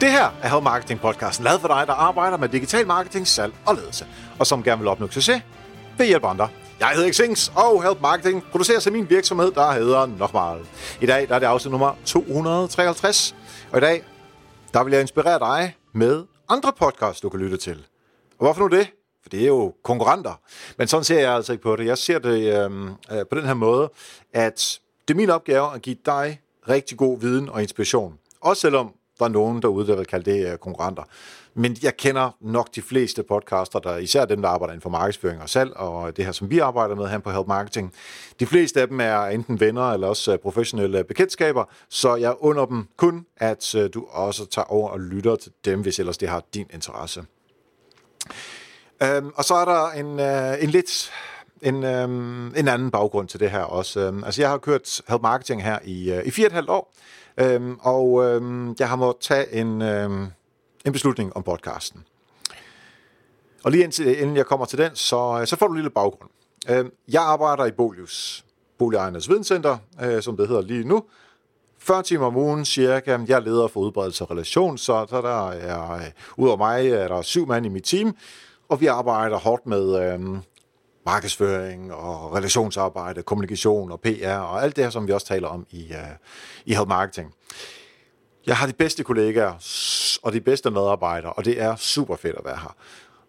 Det her er Help Marketing podcasten, lavet for dig, der arbejder med digital marketing, salg og ledelse, og som gerne vil opnå succes ved hjælp andre. Jeg hedder Xings, og Help Marketing producerer sig min virksomhed, der hedder Nokmal. I dag der er det afsnit nummer 253, og i dag der vil jeg inspirere dig med andre podcasts, du kan lytte til. Og hvorfor nu det? For det er jo konkurrenter. Men sådan ser jeg altså ikke på det. Jeg ser det øhm, øh, på den her måde, at det er min opgave at give dig rigtig god viden og inspiration. Også selvom der er nogen derude, der vil kalde det øh, konkurrenter. Men jeg kender nok de fleste podcaster, der, især dem, der arbejder inden for markedsføring og salg, og det her, som vi arbejder med her på Help Marketing. De fleste af dem er enten venner eller også øh, professionelle bekendtskaber, så jeg under dem kun, at øh, du også tager over og lytter til dem, hvis ellers det har din interesse. Øhm, og så er der en, øh, en lidt en, øhm, en anden baggrund til det her også. Øhm, altså jeg har kørt Help Marketing her i, øh, i fire og et halvt år, øhm, og øhm, jeg har måttet tage en, øhm, en beslutning om podcasten. Og lige indtil, inden jeg kommer til den, så, øh, så får du en lille baggrund. Øhm, jeg arbejder i Bolius, Boligejernes Videnscenter, øh, som det hedder lige nu. 40 timer om ugen cirka. Jeg leder for udbredelse og relation, så, så der er, øh, udover mig er der syv mand i mit team, og vi arbejder hårdt med øh, markedsføring og relationsarbejde, kommunikation og PR og alt det her, som vi også taler om i, øh, i Help Marketing. Jeg har de bedste kollegaer og de bedste medarbejdere, og det er super fedt at være her.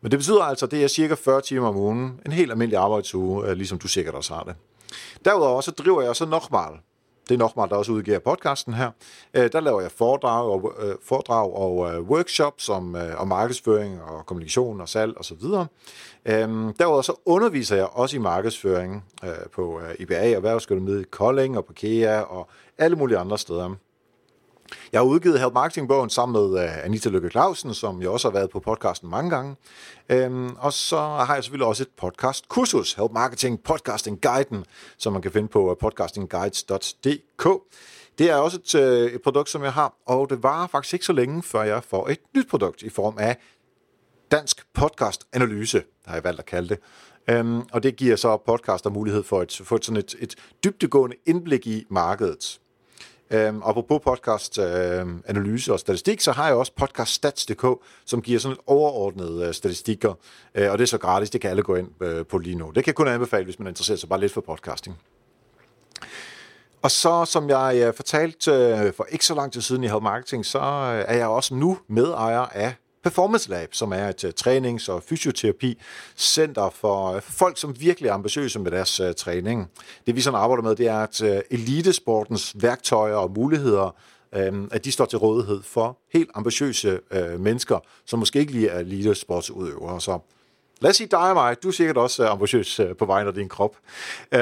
Men det betyder altså, at det er cirka 40 timer om ugen, en helt almindelig arbejdsuge, øh, ligesom du sikkert også har det. Derudover så driver jeg så Nokmal. Det er Nokmal, der også udgiver podcasten her. Øh, der laver jeg foredrag og, øh, foredrag og øh, workshops om, øh, om markedsføring og kommunikation og salg osv. Og øhm, Derudover så underviser jeg også i markedsføring øh, på IBA, Erhvervsskolen i Kolding og på KEA og alle mulige andre steder. Jeg har udgivet Help Marketing-bogen sammen med uh, Anita Lykke Clausen, som jeg også har været på podcasten mange gange. Um, og så har jeg selvfølgelig også et podcast-kursus, Help Marketing Podcasting Guiden, som man kan finde på øh, podcastingguides.dk. Det er også et, øh, et produkt, som jeg har, og det var faktisk ikke så længe, før jeg får et nyt produkt i form af Dansk Podcast Analyse, har jeg valgt at kalde det. Um, og det giver så podcaster mulighed for at få et, sådan et, et dybtegående indblik i markedet. Øhm, og på podcast øhm, analyse og statistik, så har jeg også podcaststats.dk, som giver sådan et overordnet øh, statistikker, øh, og det er så gratis, det kan alle gå ind øh, på lige nu. Det kan jeg kun anbefale, hvis man interesserer sig bare lidt for podcasting. Og så, som jeg øh, fortalte øh, for ikke så lang tid siden i Help Marketing, så øh, er jeg også nu medejer af Performance Lab, som er et øh, trænings- og fysioterapi-center for, for folk, som virkelig er ambitiøse med deres uh, træning. Det vi sådan arbejder med, det er, at uh, elitesportens værktøjer og muligheder, uh, at de står til rådighed for helt ambitiøse mennesker, som måske ikke lige er elitesportsudøvere. Så Lad os sige dig og mig, du er sikkert også øh, ambitiøs øh, på vejen af din krop.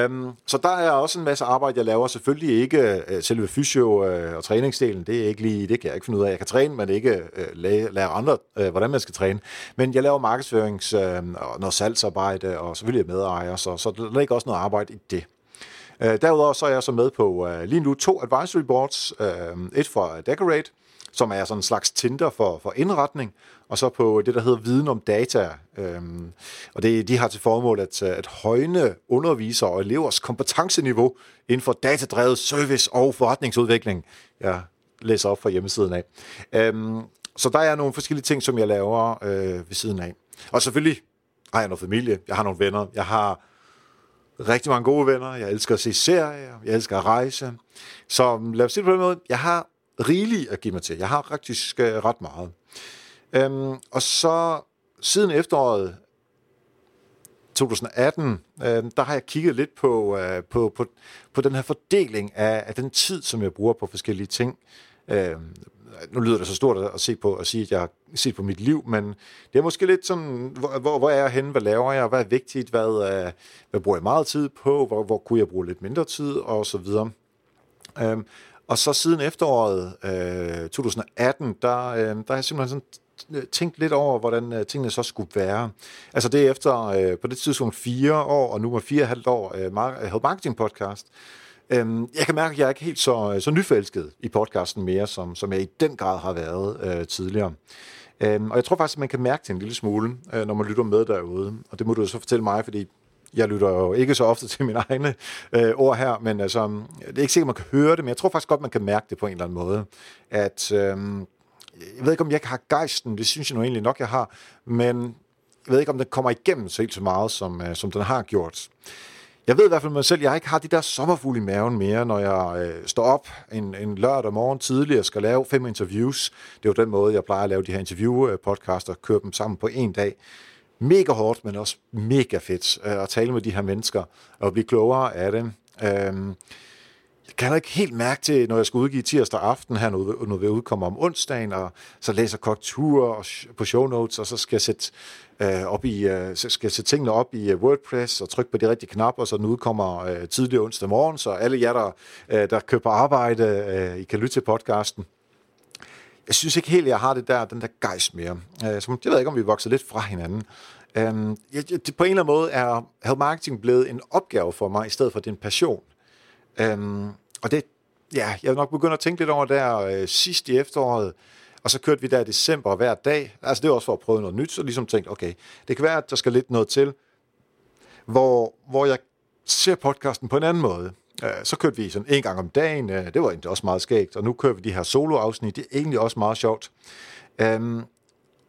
Um, så der er også en masse arbejde, jeg laver. Selvfølgelig ikke uh, selve fysio- øh, og træningsdelen, det er ikke lige, det kan jeg ikke finde ud af. Jeg kan træne, men ikke øh, lære, lære andre, hvordan man skal træne. Men jeg laver markedsførings- og noget salgsarbejde, og selvfølgelig medejer, så, så der ligger også noget arbejde i det. Derudover så er jeg så med på lige nu to advisory boards. Et for Decorate, som er sådan en slags Tinder for, for indretning, og så på det, der hedder viden om data. Øhm, og det, de har til formål at, at højne undervisere og elevers kompetenceniveau inden for datadrevet service og forretningsudvikling. Jeg læser op fra hjemmesiden af. Øhm, så der er nogle forskellige ting, som jeg laver øh, ved siden af. Og selvfølgelig har jeg noget familie, jeg har nogle venner, jeg har rigtig mange gode venner, jeg elsker at se serier, jeg elsker at rejse. Så lad os sige det på den måde, jeg har rigeligt at give mig til. Jeg har faktisk øh, ret meget. Øhm, og så siden efteråret 2018, øh, der har jeg kigget lidt på, øh, på, på, på den her fordeling af, af den tid, som jeg bruger på forskellige ting. Øh, nu lyder det så stort at se på at sige, at jeg har set på mit liv, men det er måske lidt sådan, hvor, hvor, hvor er jeg henne, hvad laver jeg, hvad er vigtigt, hvad, øh, hvad bruger jeg meget tid på, hvor, hvor kunne jeg bruge lidt mindre tid, og så videre. Øh, og så siden efteråret øh, 2018, der, øh, der har jeg simpelthen sådan øh, tænkt lidt over, hvordan øh, tingene så skulle være. Altså det er efter øh, på det tidspunkt fire år, og nu er fire og halvt år øh, øh Marketing Podcast. Øhm, jeg kan mærke, at jeg er ikke helt så, øh, så nyforelsket i podcasten mere, som, som jeg i den grad har været øh, tidligere. Øhm, og jeg tror faktisk, at man kan mærke det en lille smule, øh, når man lytter med derude. Og det må du så fortælle mig, fordi jeg lytter jo ikke så ofte til mine egne øh, ord her, men altså, mm, det er ikke sikkert, man kan høre det, men jeg tror faktisk godt, man kan mærke det på en eller anden måde, at øh, jeg ved ikke, om jeg har gejsten, det synes jeg nu egentlig nok, jeg har, men jeg ved ikke, om den kommer igennem så helt så meget, som, øh, som den har gjort. Jeg ved i hvert fald mig selv, at jeg ikke har de der sommerfugle i maven mere, når jeg øh, står op en, en lørdag morgen tidlig og skal lave fem interviews. Det er jo den måde, jeg plejer at lave de her interview-podcaster, øh, køre dem sammen på en dag. Mega hårdt, men også mega fedt øh, at tale med de her mennesker og blive klogere af dem. Øh, kan ikke helt mærke til, når jeg skal udgive tirsdag aften her, når vi udkommer om onsdagen, og så læser korrekturer på show notes, og så skal jeg sætte, øh, op i, øh, skal jeg sætte tingene op i øh, WordPress og trykke på de rigtige knapper, så den udkommer øh, tidlig onsdag morgen, så alle jer, der, øh, der køber arbejde, øh, I kan lytte til podcasten. Jeg synes ikke helt, jeg har det der, den der gejst mere. Øh, som, jeg ved ikke, om vi vokser lidt fra hinanden. Øh, jeg, det, på en eller anden måde er health marketing blevet en opgave for mig, i stedet for din passion. Øhm, og det, ja, jeg er nok begyndt at tænke lidt over der øh, sidst i efteråret, og så kørte vi der i december hver dag. Altså det var også for at prøve noget nyt, så ligesom tænkte, okay, det kan være, at der skal lidt noget til, hvor, hvor jeg ser podcasten på en anden måde. Øh, så kørte vi sådan en gang om dagen, øh, det var egentlig også meget skægt, og nu kører vi de her soloafsnit, det er egentlig også meget sjovt. Øhm,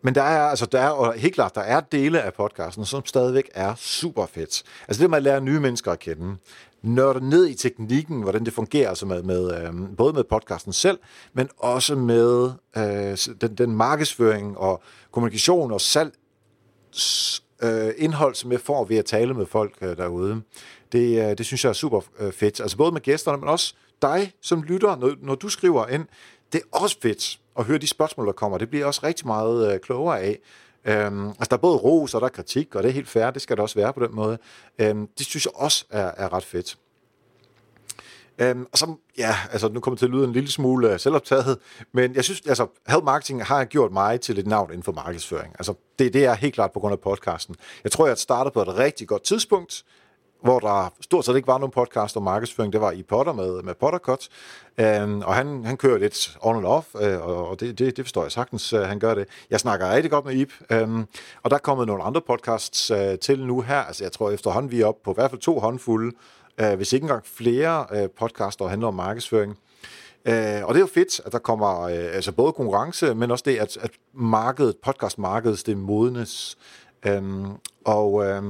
men der er, altså, der er, og helt klart, der er dele af podcasten, som stadigvæk er super fedt. Altså det med at lære nye mennesker at kende, nørde ned i teknikken, hvordan det fungerer, altså med, med, øh, både med podcasten selv, men også med øh, den, den markedsføring og kommunikation og salg øh, indhold, som jeg får ved at tale med folk øh, derude. Det, øh, det synes jeg er super øh, fedt. Altså både med gæsterne, men også dig som lytter, når, når du skriver ind. Det er også fedt at høre de spørgsmål, der kommer. Det bliver også rigtig meget øh, klogere af. Øhm, altså, der er både ros og der er kritik, og det er helt fair, det skal det også være på den måde. Øhm, det synes jeg også er, er ret fedt. Øhm, og så, ja, altså nu kommer det til at lyde en lille smule øh, selvoptaget, men jeg synes, altså, health marketing har gjort mig til et navn inden for markedsføring. Altså, det, det er helt klart på grund af podcasten. Jeg tror, jeg startede på et rigtig godt tidspunkt, hvor der stort set ikke var nogen podcast om markedsføring. Det var i Potter med, med Pottercut, øhm, og han, han kører lidt on and off, øh, og det, det, det forstår jeg sagtens, øh, han gør det. Jeg snakker rigtig godt med Ip, øhm, og der er kommet nogle andre podcasts øh, til nu her. Altså jeg tror efterhånden, vi er oppe på i hvert fald to håndfulde, øh, hvis ikke engang flere øh, podcasts, der handler om markedsføring. Øh, og det er jo fedt, at der kommer øh, altså både konkurrence, men også det, at, at markedet, podcastmarkedet, det modnes. Øhm, og... Øh,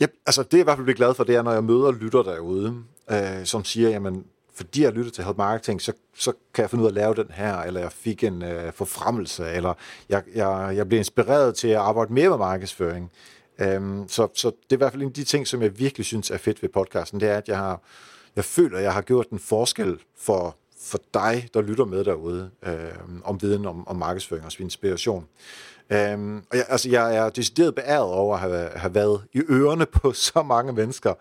Ja, altså det jeg i hvert fald bliver glad for, det er, når jeg møder lytter derude, øh, som siger, jamen, fordi jeg lytter til Help Marketing, så, så kan jeg finde ud af at lave den her, eller jeg fik en øh, forfremmelse, eller jeg, jeg, jeg blev inspireret til at arbejde mere med markedsføring. Øhm, så, så det er i hvert fald en af de ting, som jeg virkelig synes er fedt ved podcasten, det er, at jeg har, jeg føler, at jeg har gjort en forskel for, for dig, der lytter med derude, øh, om viden om, om markedsføring og inspiration. Øhm, og jeg, altså, jeg er decideret beæret over at have, have været i ørerne på så mange mennesker.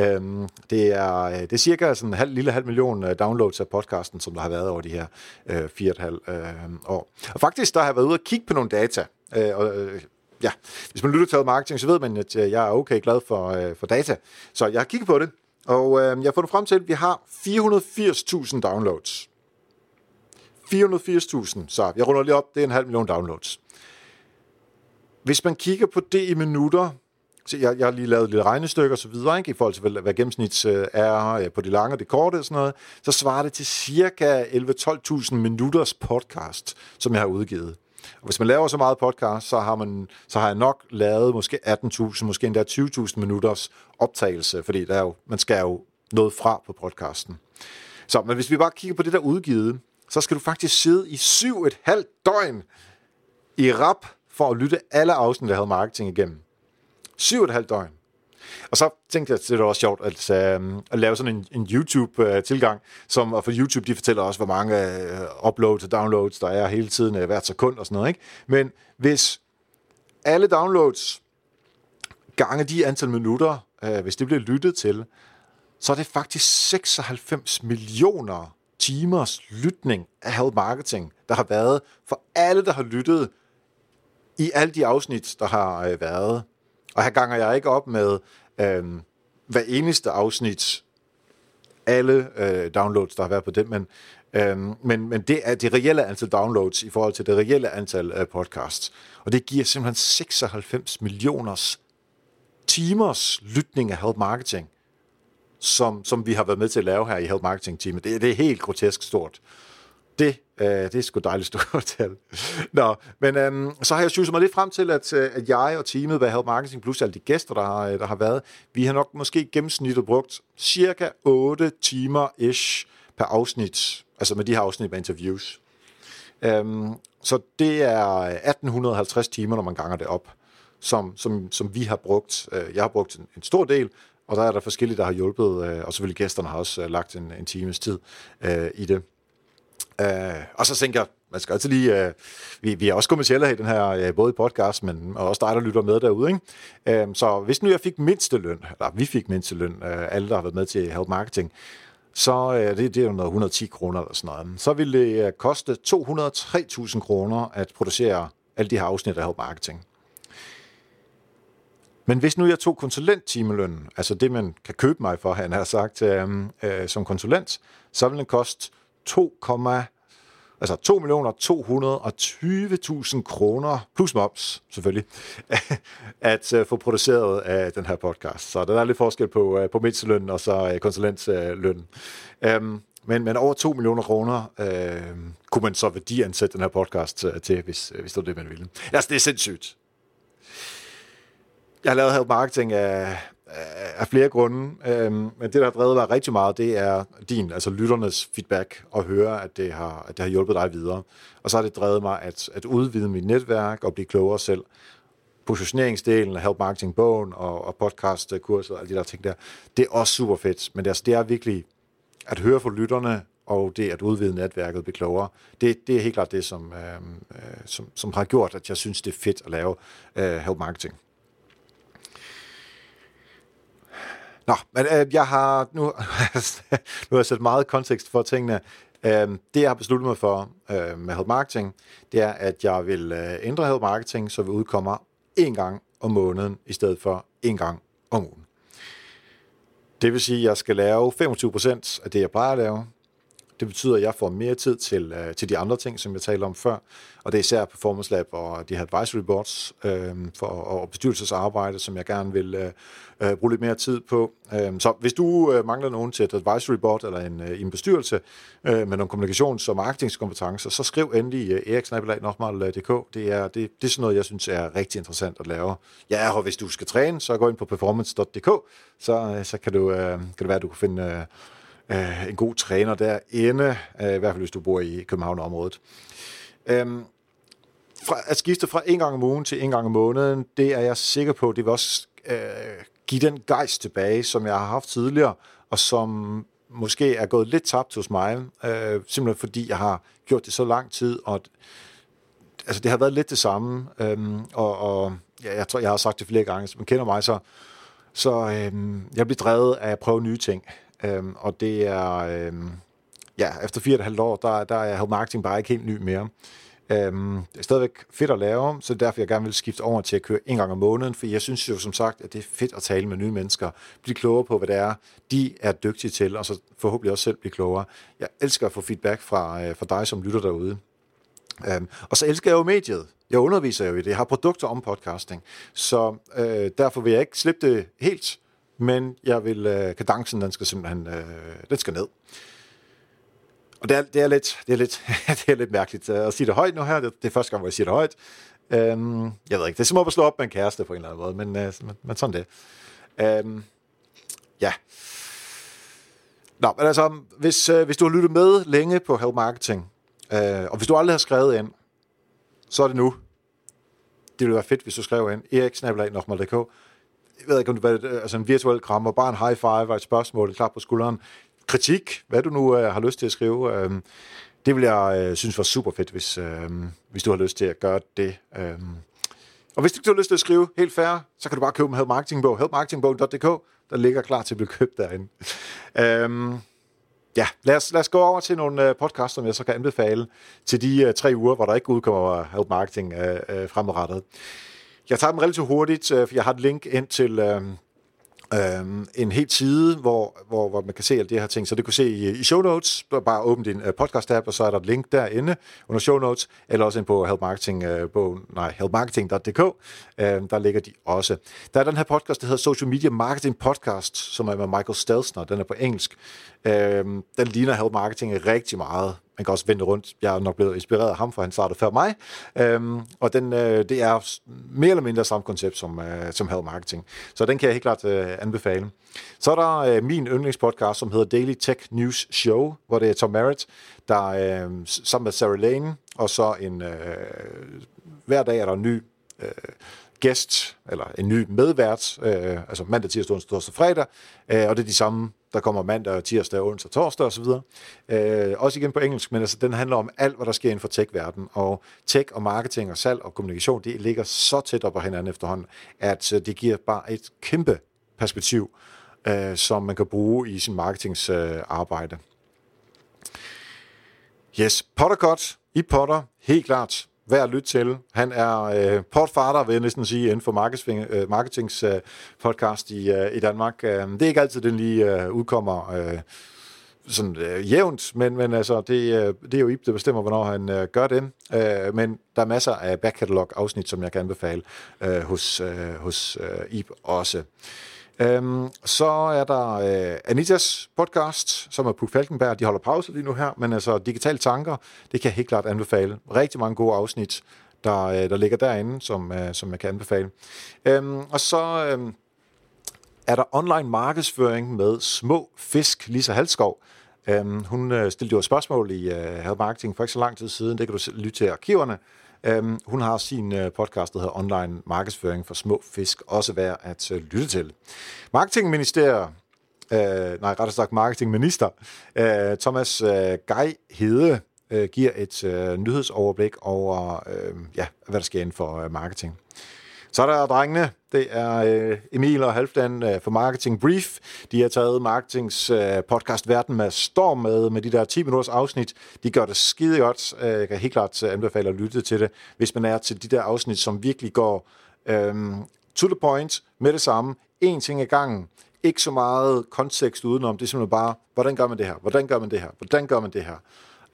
Øhm, det, er, øh, det er cirka sådan en halv, lille halv million øh, downloads af podcasten, som der har været over de her øh, fire og et halvt øh, år. Og faktisk, der har jeg været ude og kigge på nogle data. Øh, og, øh, ja, hvis man lytter til marketing, så ved man, at øh, jeg er okay glad for, øh, for data. Så jeg har kigget på det, og øh, jeg har fundet frem til, at vi har 480.000 downloads. 480.000, så jeg runder lige op, det er en halv million downloads. Hvis man kigger på det i minutter, så jeg, jeg har lige lavet lidt regnestykker og så videre, ikke, i forhold til, hvad, hvad gennemsnit øh, er på de lange og det korte og sådan noget, så svarer det til cirka 11-12.000 minutters podcast, som jeg har udgivet. Og hvis man laver så meget podcast, så har, man, så har jeg nok lavet måske 18.000, måske endda 20.000 minutters optagelse, fordi der er jo, man skal jo noget fra på podcasten. Så, men hvis vi bare kigger på det der udgivet, så skal du faktisk sidde i syv et halvt døgn i rap for at lytte alle afsnit, der havde marketing igennem. Syv et halvt døgn. Og så tænkte jeg, at det var også sjovt at, øhm, at lave sådan en, en YouTube-tilgang, øh, som, og for YouTube, de fortæller også, hvor mange øh, uploads og downloads der er hele tiden, øh, hvert sekund og sådan noget. Ikke? Men hvis alle downloads gange de antal minutter, hvis det bliver lyttet til, så er det faktisk 96 millioner timers lytning af Help marketing, der har været for alle, der har lyttet i alle de afsnit, der har været. Og her ganger jeg ikke op med øh, hver eneste afsnit, alle øh, downloads, der har været på det, men, øh, men, men det er det reelle antal downloads i forhold til det reelle antal øh, podcasts. Og det giver simpelthen 96 millioners timers lytning af Help Marketing, som, som vi har været med til at lave her i Help marketing teamet. Det, det er helt grotesk stort. Det Uh, det er sgu dejligt stort tal. Nå, men um, så har jeg synes mig lidt frem til, at, øh, at jeg og teamet hvad Help Marketing, plus alle de gæster, der har, øh, der har været, vi har nok måske gennemsnittet brugt cirka 8 timer-ish per afsnit, altså med de her afsnit med interviews. Um, så det er 1850 timer, når man ganger det op, som, som, som vi har brugt. Jeg har brugt en, en stor del, og der er der forskellige, der har hjulpet, og selvfølgelig gæsterne har også lagt en, en times tid uh, i det. Øh, og så tænker jeg, man skal altid lige, øh, vi, vi er også kommersielle her i den her, øh, både i podcast, men også dig, der lytter med derude. Ikke? Øh, så hvis nu jeg fik mindsteløn, eller vi fik mindsteløn, øh, alle der har været med til Help Marketing, så øh, det, det er jo noget 110 kroner eller sådan noget. Så ville det øh, koste 203.000 kroner at producere alle de her afsnit af Help Marketing. Men hvis nu jeg tog konsulenttimelønnen, altså det, man kan købe mig for, han har sagt, øh, øh, som konsulent, så ville den koste 2, altså 2.220.000 kroner, plus moms selvfølgelig, at øh, få produceret af den her podcast. Så der er lidt forskel på, øh, på mindsteløn og så uh, konsulentløn. Um, øhm, men, men over 2 millioner kroner øh, kunne man så værdiansætte den her podcast til, hvis, hvis det var det, man ville. Altså, det er sindssygt. Jeg har lavet her marketing af, af flere grunde, øhm, men det, der har drevet mig rigtig meget, det er din, altså lytternes feedback, og høre, at det har, at det har hjulpet dig videre. Og så har det drevet mig at, at udvide mit netværk og blive klogere selv. Positioneringsdelen Help Marketing-bogen og, og podcast-kurset og alle de der ting der, det er også super fedt, men det, altså, det er virkelig at høre fra lytterne, og det at udvide netværket og blive klogere, det, det er helt klart det, som, øhm, øh, som, som har gjort, at jeg synes, det er fedt at lave øh, Help Marketing. Nå, men øh, jeg har nu, nu har jeg sat meget kontekst for tingene. Øh, det, jeg har besluttet mig for øh, med Help Marketing, det er, at jeg vil øh, ændre Help Marketing, så vi udkommer en gang om måneden, i stedet for en gang om ugen. Det vil sige, at jeg skal lave 25% af det, jeg plejer at lave. Det betyder, at jeg får mere tid til, øh, til de andre ting, som jeg talte om før, og det er især Performance Lab og de her advisory boards øh, for, og bestyrelsesarbejde, som jeg gerne vil øh, øh bruge lidt mere tid på. Øh, så hvis du øh, mangler nogen til et advisory board eller en, øh, en bestyrelse øh, med nogle kommunikations- og marketingskompetencer, så skriv endelig øh, eriksnabelag.dk. Det er, det, det er sådan noget, jeg synes er rigtig interessant at lave. Ja, og hvis du skal træne, så gå ind på performance.dk, så, øh, så kan, du, øh, kan det være, at du kan finde... Øh, øh, en god træner derinde, øh, i hvert fald hvis du bor i København-området. Øhm, fra, at skifte fra en gang om ugen til en gang om måneden, det er jeg sikker på, det vil også øh, give den gejst tilbage, som jeg har haft tidligere, og som måske er gået lidt tabt hos mig, øh, simpelthen fordi jeg har gjort det så lang tid, og altså, det har været lidt det samme, øh, og, og ja, jeg tror, jeg har sagt det flere gange, så man kender mig, så, så øh, jeg bliver drevet af at prøve nye ting. Øhm, og det er, øhm, ja, efter fire og et halvt år, der, der er marketing bare ikke helt ny mere. Øhm, det er stadigvæk fedt at lave, så derfor jeg gerne vil skifte over til at køre en gang om måneden, for jeg synes jo som sagt, at det er fedt at tale med nye mennesker, blive klogere på, hvad det er, de er dygtige til, og så forhåbentlig også selv blive klogere. Jeg elsker at få feedback fra, øh, fra dig, som lytter derude. Øhm, og så elsker jeg jo mediet. Jeg underviser jo i det. Jeg har produkter om podcasting. Så øh, derfor vil jeg ikke slippe det helt men jeg vil, øh, kadencen, den skal simpelthen, øh, den skal ned. Og det er, det er, lidt, det er, lidt, det er lidt mærkeligt øh, at sige det højt nu her. Det, det er første gang, hvor jeg siger det højt. Øhm, jeg ved ikke, det er som at slå op med en kæreste på en eller anden måde, men, øh, men, men sådan det. Øhm, ja. Nå, men altså, hvis, øh, hvis du har lyttet med længe på Help Marketing, øh, og hvis du aldrig har skrevet ind, så er det nu. Det ville være fedt, hvis du skrev ind. eriksnabelag.dk jeg ved ikke, om det var øh, altså en virtuel krammer, bare en high five og et spørgsmål, et klap på skulderen. Kritik, hvad du nu øh, har lyst til at skrive, øh, det vil jeg øh, synes var super fedt, hvis, øh, hvis du har lyst til at gøre det. Øh. Og hvis du ikke har lyst til at skrive helt fair, så kan du bare købe en Help Marketing bog, helpmarketingbog.dk, der ligger klar til at blive købt derinde. øh, ja, lad os, lad os gå over til nogle øh, podcasts, som jeg så kan anbefale til de uh, tre uger, hvor der ikke udkommer Help Marketing uh, uh, fremadrettet. Jeg tager dem relativt hurtigt, øh, for jeg har et link ind til øh, øh, en helt side, hvor, hvor, hvor man kan se alle de her ting. Så det kan se i, i show notes. Bare åbne din uh, podcast-app, og så er der et link derinde under show notes, eller også ind på Help Marketing, uh, bogen, nej, helpmarketing.dk. Øhm, der ligger de også. Der er den her podcast, der hedder Social Media Marketing Podcast, som er med Michael Stelzner. Den er på engelsk. Uh, den ligner Help Marketing rigtig meget man kan også vende rundt. Jeg er nok blevet inspireret af ham, for han startede før mig. Øhm, og den, øh, det er mere eller mindre samme koncept som, øh, som Health Marketing. Så den kan jeg helt klart øh, anbefale. Så er der øh, min yndlingspodcast, som hedder Daily Tech News Show, hvor det er Tom Merritt, der øh, sammen med Sarah Lane, og så en, øh, hver dag er der en ny øh, gæst, eller en ny medvært, øh, altså mandag, tirsdag, onsdag, og fredag, øh, og det er de samme, der kommer mandag, tirsdag, onsdag, torsdag osv. Øh, også igen på engelsk, men altså, den handler om alt, hvad der sker inden for tech-verdenen, og tech og marketing og salg og kommunikation, det ligger så tæt op på hinanden efterhånden, at øh, det giver bare et kæmpe perspektiv, øh, som man kan bruge i sin marketingsarbejde. Øh, yes, Pottercut i Potter, helt klart værd at lytte til. Han er øh, portfader, vil jeg næsten sige, inden for marketing, øh, marketings øh, podcast i, øh, i Danmark. Øh, det er ikke altid, den lige øh, udkommer øh, sådan øh, jævnt, men, men altså, det, øh, det er jo Ip, der bestemmer, hvornår han øh, gør det. Øh, men der er masser af backcatalog-afsnit, som jeg kan anbefale øh, hos, øh, hos øh, Ip også. Øhm, så er der øh, Anitas podcast, som er Puk Falkenberg. De holder pause lige nu her, men altså digitale tanker, det kan jeg helt klart anbefale. Rigtig mange gode afsnit, der, øh, der ligger derinde, som, øh, som jeg kan anbefale. Øhm, og så øh, er der online markedsføring med små fisk, Lisa Halskov. Øhm, hun øh, stillede jo et spørgsmål i øh, Marketing for ikke så lang tid siden. Det kan du lytte til arkiverne. Øhm, hun har sin øh, podcast, der hedder Online Markedsføring for Små Fisk, også værd at øh, lytte til. Marketingministeriet, øh, nej, rettere sagt marketingminister, øh, Thomas øh, Gej Hede, øh, giver et øh, nyhedsoverblik over, øh, ja, hvad der sker inden for øh, marketing. Så er der drengene. Det er øh, Emil og Halfdan øh, for Marketing Brief. De har taget marketings øh, podcast Verden med storm med, med de der 10 minutters afsnit. De gør det skide godt. Øh, jeg kan helt klart øh, anbefale at lytte til det, hvis man er til de der afsnit, som virkelig går øh, to the point med det samme. En ting ad gangen. Ikke så meget kontekst udenom. Det er simpelthen bare, hvordan gør man det her? Hvordan gør man det her? Hvordan gør man det her?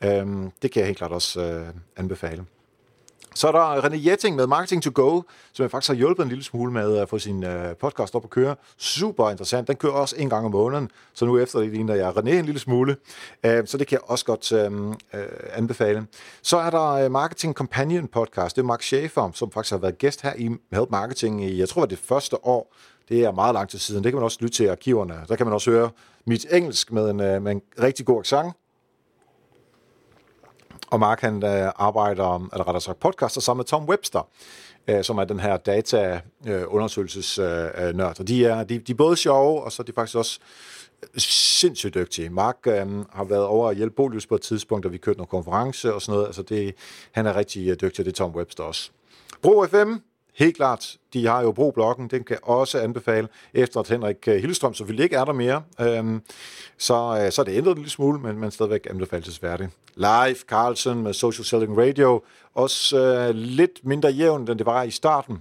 Øh, det kan jeg helt klart også øh, anbefale. Så er der René Jetting med Marketing to Go, som jeg faktisk har hjulpet en lille smule med at få sin øh, podcast op at køre. Super interessant. Den kører også en gang om måneden, så nu efter det ligner jeg René en lille smule. Øh, så det kan jeg også godt øh, anbefale. Så er der Marketing Companion podcast. Det er Mark Schaefer, som faktisk har været gæst her i Help Marketing i, jeg tror, det første år. Det er meget lang tid siden. Det kan man også lytte til i arkiverne. Der kan man også høre mit engelsk med en, med en rigtig god accent. Og Mark han uh, arbejder, eller rettere sagt podcaster sammen med Tom Webster, uh, som er den her data-undersøgelsesnørd. Øh, uh, uh, og de er, de, de er både sjove, og så er de faktisk også sindssygt dygtige. Mark uh, har været over at hjælpe Bolius på et tidspunkt, da vi kørte nogle konference og sådan noget. Altså det, han er rigtig uh, dygtig, det er Tom Webster også. Bro FM, Helt klart, de har jo brug blokken, den kan også anbefale, efter at Henrik øh, Hillestrøm selvfølgelig ikke er der mere. Øhm, så, øh, så er det ændret en lille smule, men, men stadigvæk anbefalesværdig. Live, Carlsen med Social Selling Radio, også øh, lidt mindre jævnt, end det var i starten.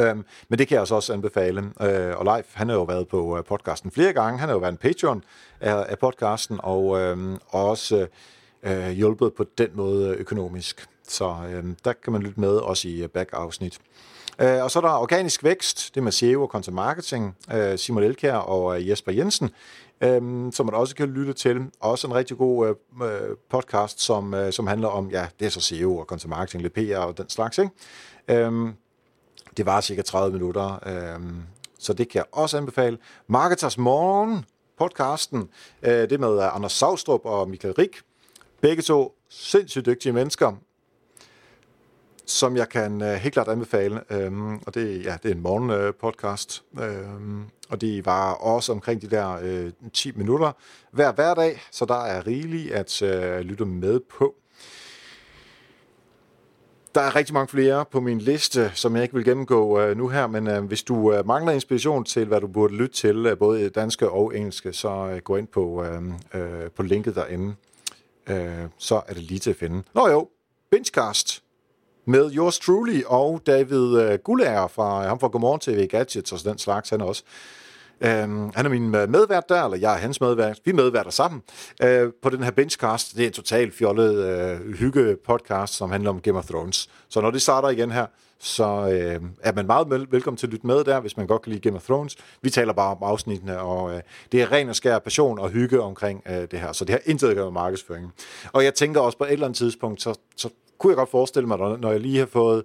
Øhm, men det kan jeg altså også anbefale. Øh, og Leif, han har jo været på øh, podcasten flere gange. Han har jo været en patron af, af podcasten, og øh, også øh, hjulpet på den måde økonomisk. Så øh, der kan man lytte med også i øh, back-afsnit. Øh, og så er der Organisk Vækst, det er med SEO og Content Marketing, øh, Simon Elkær og øh, Jesper Jensen, øh, som man også kan lytte til. Også en rigtig god øh, øh podcast, som, øh, som handler om, ja, det er så SEO og Content Marketing, lidt PR og den slags, ikke? Øh, det var cirka 30 minutter, øh, så det kan jeg også anbefale. Marketers Morgen, podcasten, øh, det med øh, Anders Savstrup og Michael Rik. Begge to sindssygt dygtige mennesker, som jeg kan øh, helt klart anbefale. Øhm, og det, ja, det er en morgenpodcast, øh, øhm, og det var også omkring de der øh, 10 minutter hver hverdag, så der er rigeligt at øh, lytte med på. Der er rigtig mange flere på min liste, som jeg ikke vil gennemgå øh, nu her, men øh, hvis du øh, mangler inspiration til, hvad du burde lytte til, øh, både danske og engelske, så øh, gå ind på, øh, øh, på linket derinde. Øh, så er det lige til at finde. Nå jo, Benchcast med yours truly og David øh, Gullager fra øh, ham fra Godmorgen TV Gadgets og den slags. Han er også Øhm, han er min øh, medvært der, eller jeg er hans medvært. Vi medværter sammen øh, på den her Benchcast. Det er en total fjollet øh, hygge-podcast, som handler om Game of Thrones. Så når det starter igen her, så øh, er man meget vel- velkommen til at lytte med der, hvis man godt kan lide Game of Thrones. Vi taler bare om afsnittene, og øh, det er ren og skær passion og hygge omkring øh, det her. Så det har intet at gøre med markedsføringen. Og jeg tænker også på et eller andet tidspunkt, så, så kunne jeg godt forestille mig, når jeg lige har fået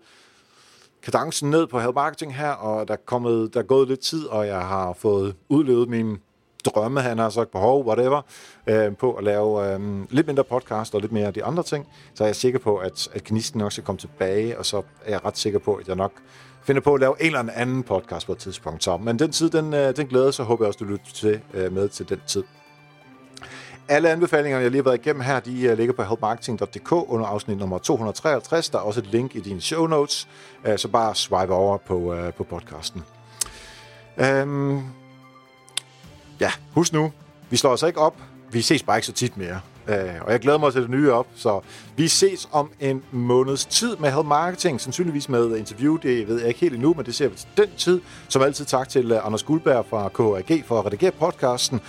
kadencen ned på Help Marketing her, og der er, kommet, der er gået lidt tid, og jeg har fået udlevet min drømme, han har sagt behov, whatever, øh, på at lave øh, lidt mindre podcast og lidt mere af de andre ting, så er jeg sikker på, at, at gnisten nok skal komme tilbage, og så er jeg ret sikker på, at jeg nok finder på at lave en eller anden podcast på et tidspunkt. Så, men den tid, den, øh, den glæder så håber jeg også, du lytter til, øh, med til den tid. Alle anbefalinger, jeg lige har været igennem her, de øh, ligger på helpmarketing.dk under afsnit nummer 253. Der er også et link i dine show notes, øh, så bare swipe over på, øh, på podcasten. Øhm, ja, husk nu, vi slår os ikke op. Vi ses bare ikke så tit mere. og jeg glæder mig til det nye op, så vi ses om en måneds tid med Help Marketing, sandsynligvis med interview, det ved jeg ikke helt endnu, men det ser vi til den tid. Som altid tak til Anders Guldberg fra KAG for at redigere podcasten,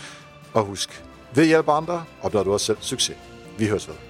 og husk, ved hjælpe andre, opnår du også selv succes. Vi høres ved.